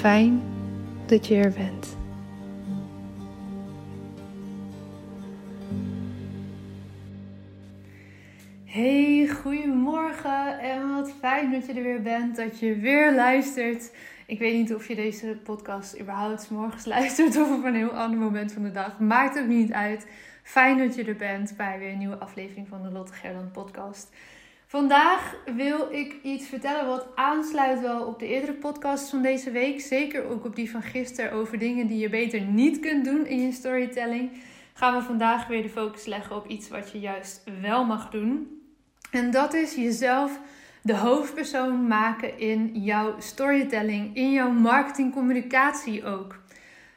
Fijn dat je er bent. Hey, goedemorgen en wat fijn dat je er weer bent, dat je weer luistert. Ik weet niet of je deze podcast überhaupt morgens luistert of op een heel ander moment van de dag. Maakt ook niet uit. Fijn dat je er bent bij weer een nieuwe aflevering van de Lotte Gerland podcast. Vandaag wil ik iets vertellen wat aansluit wel op de eerdere podcast van deze week. Zeker ook op die van gisteren over dingen die je beter niet kunt doen in je storytelling. Gaan we vandaag weer de focus leggen op iets wat je juist wel mag doen. En dat is jezelf de hoofdpersoon maken in jouw storytelling, in jouw marketingcommunicatie ook.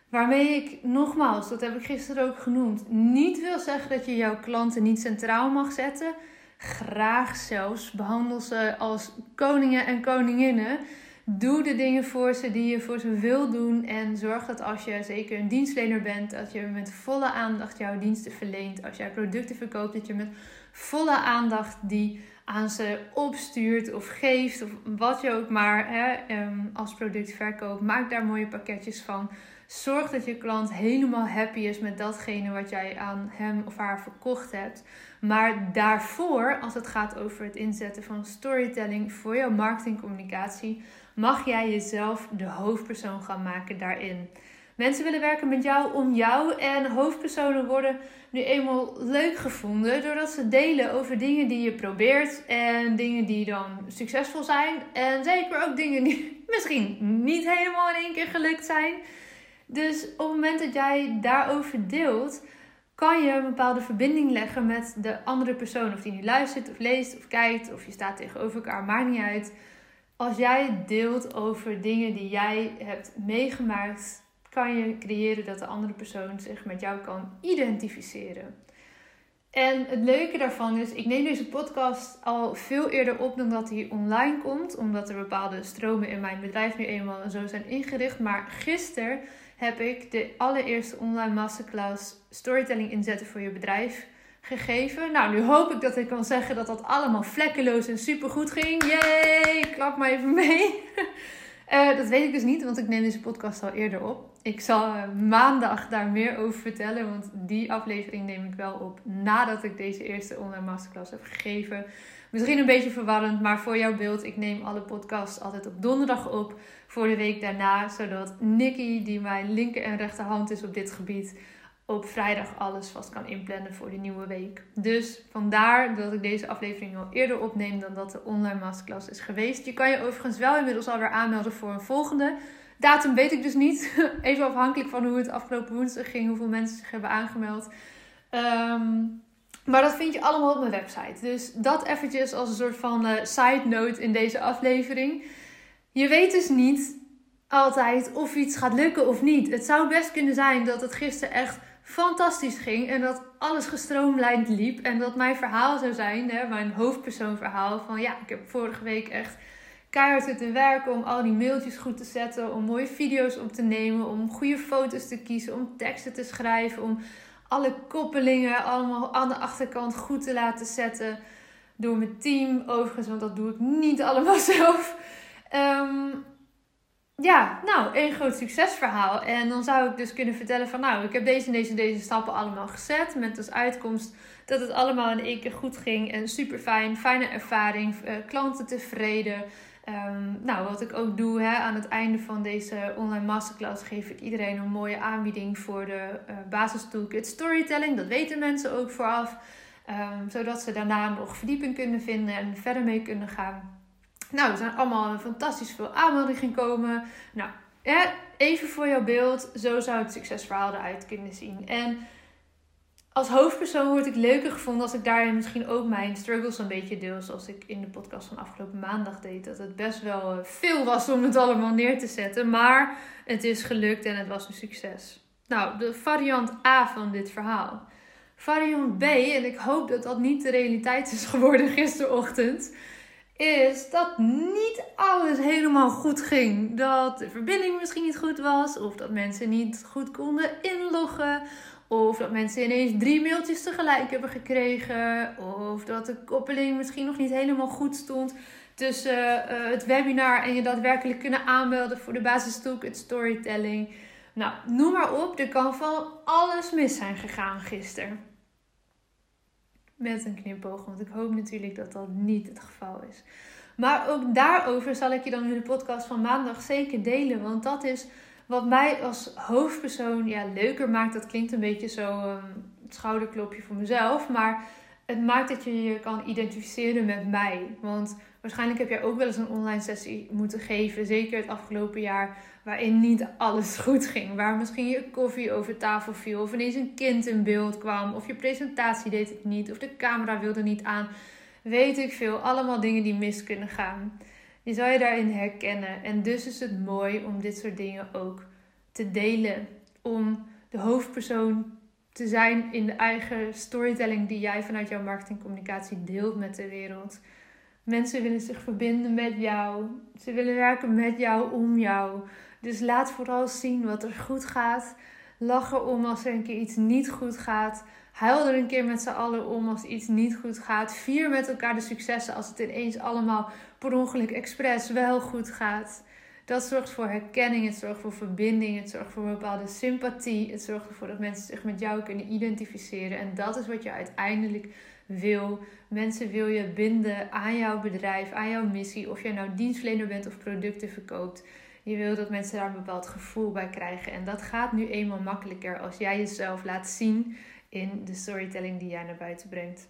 Waarmee ik nogmaals, dat heb ik gisteren ook genoemd, niet wil zeggen dat je jouw klanten niet centraal mag zetten. Graag zelfs. Behandel ze als koningen en koninginnen. Doe de dingen voor ze die je voor ze wil doen. En zorg dat als je zeker een dienstverlener bent, dat je met volle aandacht jouw diensten verleent. Als jij producten verkoopt, dat je met volle aandacht die aan ze opstuurt of geeft. Of wat je ook maar hè, ehm, als product verkoopt. Maak daar mooie pakketjes van. Zorg dat je klant helemaal happy is met datgene wat jij aan hem of haar verkocht hebt. Maar daarvoor, als het gaat over het inzetten van storytelling voor jouw marketingcommunicatie, mag jij jezelf de hoofdpersoon gaan maken daarin. Mensen willen werken met jou om jou en hoofdpersonen worden nu eenmaal leuk gevonden doordat ze delen over dingen die je probeert en dingen die dan succesvol zijn en zeker ook dingen die misschien niet helemaal in één keer gelukt zijn. Dus op het moment dat jij daarover deelt, kan je een bepaalde verbinding leggen met de andere persoon. Of die nu luistert, of leest, of kijkt, of je staat tegenover elkaar, maakt niet uit. Als jij deelt over dingen die jij hebt meegemaakt, kan je creëren dat de andere persoon zich met jou kan identificeren. En het leuke daarvan is, ik neem deze podcast al veel eerder op dan dat hij online komt, omdat er bepaalde stromen in mijn bedrijf nu eenmaal zo zijn ingericht. Maar gisteren heb ik de allereerste online masterclass Storytelling inzetten voor je bedrijf gegeven. Nou, nu hoop ik dat ik kan zeggen dat dat allemaal vlekkeloos en super goed ging. Yay! Klap maar even mee. Uh, dat weet ik dus niet, want ik neem deze podcast al eerder op. Ik zal uh, maandag daar meer over vertellen, want die aflevering neem ik wel op nadat ik deze eerste online masterclass heb gegeven. Misschien een beetje verwarrend, maar voor jouw beeld, ik neem alle podcasts altijd op donderdag op voor de week daarna, zodat Nikki, die mijn linker en rechterhand is op dit gebied, op vrijdag alles vast kan inplannen voor de nieuwe week. Dus vandaar dat ik deze aflevering al eerder opneem dan dat de online masterclass is geweest. Je kan je overigens wel inmiddels alweer aanmelden voor een volgende. Datum weet ik dus niet. Even afhankelijk van hoe het afgelopen woensdag ging, hoeveel mensen zich hebben aangemeld. Ehm, maar dat vind je allemaal op mijn website. Dus dat eventjes als een soort van uh, side note in deze aflevering. Je weet dus niet altijd of iets gaat lukken of niet. Het zou best kunnen zijn dat het gisteren echt fantastisch ging en dat alles gestroomlijnd liep. En dat mijn verhaal zou zijn, hè, mijn hoofdpersoonverhaal, van ja, ik heb vorige week echt keihard zitten werken om al die mailtjes goed te zetten, om mooie video's op te nemen, om goede foto's te kiezen, om teksten te schrijven, om alle koppelingen allemaal aan de achterkant goed te laten zetten door mijn team. Overigens, want dat doe ik niet allemaal zelf. Um, ja, nou, een groot succesverhaal. En dan zou ik dus kunnen vertellen van, nou, ik heb deze en deze deze stappen allemaal gezet. Met als uitkomst dat het allemaal in één keer goed ging. En super fijn, fijne ervaring, uh, klanten tevreden. Um, nou, wat ik ook doe hè, aan het einde van deze online masterclass geef ik iedereen een mooie aanbieding voor de uh, basis toolkit storytelling. Dat weten mensen ook vooraf. Um, zodat ze daarna nog verdieping kunnen vinden en verder mee kunnen gaan. Nou, er zijn allemaal fantastisch veel aanmeldingen gekomen. Nou, even voor jouw beeld, zo zou het succesverhaal eruit kunnen zien. En als hoofdpersoon word ik leuker gevonden als ik daarin misschien ook mijn struggles een beetje deel. Zoals ik in de podcast van afgelopen maandag deed. Dat het best wel eh, veel was om het allemaal neer te zetten. Maar het is gelukt en het was een succes. Nou, de variant A van dit verhaal. Variant B, en ik hoop dat dat niet de realiteit is geworden gisterochtend is dat niet alles helemaal goed ging. Dat de verbinding misschien niet goed was, of dat mensen niet goed konden inloggen, of dat mensen ineens drie mailtjes tegelijk hebben gekregen, of dat de koppeling misschien nog niet helemaal goed stond tussen uh, het webinar en je daadwerkelijk kunnen aanmelden voor de basisstoek, het storytelling. Nou, noem maar op, er kan van alles mis zijn gegaan gisteren met een knipoog. Want ik hoop natuurlijk dat dat niet het geval is. Maar ook daarover zal ik je dan in de podcast van maandag zeker delen. Want dat is wat mij als hoofdpersoon ja, leuker maakt. Dat klinkt een beetje zo um, schouderklopje voor mezelf. Maar het maakt dat je je kan identificeren met mij. Want waarschijnlijk heb jij ook wel eens een online sessie moeten geven. Zeker het afgelopen jaar. Waarin niet alles goed ging. Waar misschien je koffie over tafel viel. Of ineens een kind in beeld kwam. Of je presentatie deed het niet. Of de camera wilde niet aan. Weet ik veel. Allemaal dingen die mis kunnen gaan. Je zou je daarin herkennen. En dus is het mooi om dit soort dingen ook te delen. Om de hoofdpersoon te zijn in de eigen storytelling die jij vanuit jouw marketingcommunicatie deelt met de wereld. Mensen willen zich verbinden met jou. Ze willen werken met jou om jou. Dus laat vooral zien wat er goed gaat. Lach erom als er een keer iets niet goed gaat. Huil er een keer met z'n allen om als iets niet goed gaat. Vier met elkaar de successen als het ineens allemaal per ongeluk expres wel goed gaat. Dat zorgt voor herkenning, het zorgt voor verbinding, het zorgt voor een bepaalde sympathie. Het zorgt ervoor dat mensen zich met jou kunnen identificeren. En dat is wat je uiteindelijk wil. Mensen wil je binden aan jouw bedrijf, aan jouw missie. Of jij nou dienstverlener bent of producten verkoopt. Je wil dat mensen daar een bepaald gevoel bij krijgen. En dat gaat nu eenmaal makkelijker als jij jezelf laat zien in de storytelling die jij naar buiten brengt.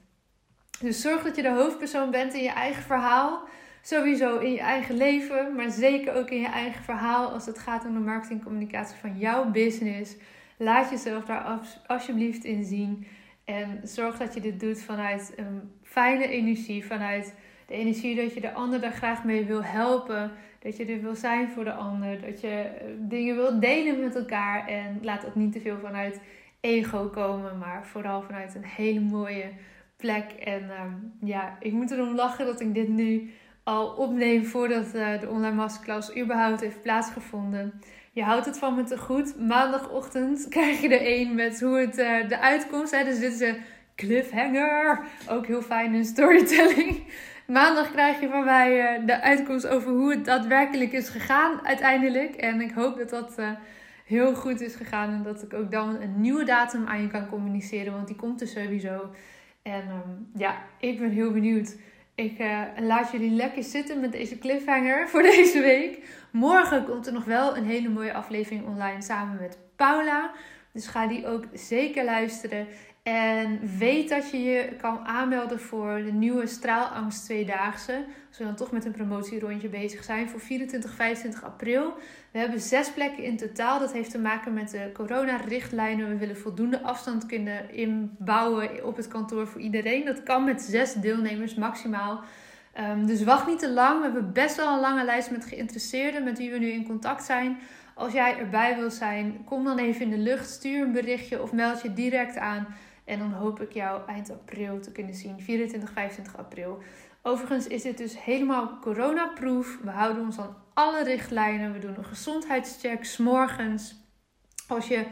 Dus zorg dat je de hoofdpersoon bent in je eigen verhaal. Sowieso in je eigen leven, maar zeker ook in je eigen verhaal als het gaat om de marketingcommunicatie van jouw business. Laat jezelf daar alsjeblieft in zien. En zorg dat je dit doet vanuit een fijne energie, vanuit de energie dat je de ander daar graag mee wil helpen. Dat je er wil zijn voor de ander. Dat je eh, dingen wilt delen met elkaar. En laat dat niet te veel vanuit ego komen, maar vooral vanuit een hele mooie plek. En ehm, ja, ik moet erom lachen dat ik dit nu al opneem voordat uh, de online masterclass überhaupt heeft plaatsgevonden. Je houdt het van me te goed. Maandagochtend krijg je er een met hoe het uh, de uitkomst. Hè? Dus dit is een cliffhanger. Ook heel fijn in storytelling. Maandag krijg je van mij uh, de uitkomst over hoe het daadwerkelijk is gegaan uiteindelijk. En ik hoop dat dat heel goed is gegaan. En dat ik ook dan een nieuwe datum aan je kan communiceren. Want die komt er sowieso. En um, ja, ik ben heel benieuwd. Ik uh, laat jullie lekker zitten met deze cliffhanger voor deze week. Morgen komt er nog wel een hele mooie aflevering online samen met Paula. Dus ga die ook zeker luisteren. En weet dat je je kan aanmelden voor de nieuwe Straalangst Tweedaagse. Als we dan toch met een promotierondje bezig zijn voor 24, 25 april. We hebben zes plekken in totaal. Dat heeft te maken met de coronarichtlijnen. We willen voldoende afstand kunnen inbouwen op het kantoor voor iedereen. Dat kan met zes deelnemers maximaal. Um, dus wacht niet te lang. We hebben best wel een lange lijst met geïnteresseerden met wie we nu in contact zijn. Als jij erbij wil zijn, kom dan even in de lucht. Stuur een berichtje of meld je direct aan. En dan hoop ik jou eind april te kunnen zien. 24, 25 april. Overigens is dit dus helemaal coronaproof. We houden ons aan alle richtlijnen. We doen een gezondheidscheck morgens. Als je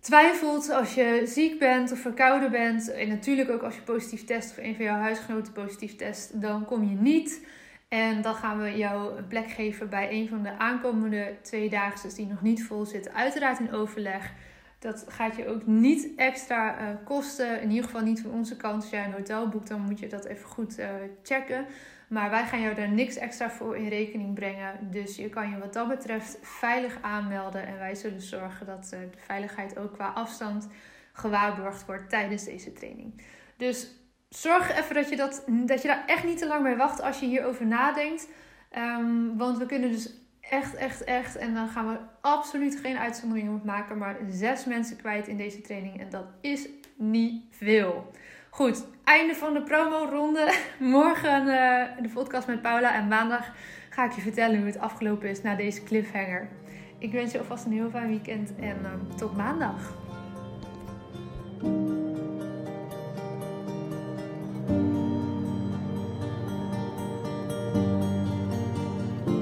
twijfelt, als je ziek bent of verkouden bent. En natuurlijk ook als je positief test of een van jouw huisgenoten positief test. Dan kom je niet. En dan gaan we jou een plek geven bij een van de aankomende twee dagen die nog niet vol zitten. Uiteraard in overleg. Dat gaat je ook niet extra uh, kosten. In ieder geval niet van onze kant. Als jij een hotel boekt, dan moet je dat even goed uh, checken. Maar wij gaan jou daar niks extra voor in rekening brengen. Dus je kan je wat dat betreft veilig aanmelden. En wij zullen zorgen dat uh, de veiligheid ook qua afstand gewaarborgd wordt tijdens deze training. Dus zorg even dat je, dat, dat je daar echt niet te lang mee wacht als je hierover nadenkt. Um, want we kunnen dus echt, echt, echt. En dan gaan we absoluut geen uitzonderingen maken. Maar zes mensen kwijt in deze training. En dat is niet veel. Goed, einde van de promo-ronde. Morgen uh, de podcast met Paula. En maandag ga ik je vertellen hoe het afgelopen is na deze cliffhanger. Ik wens je alvast een heel fijn weekend. En uh, tot maandag.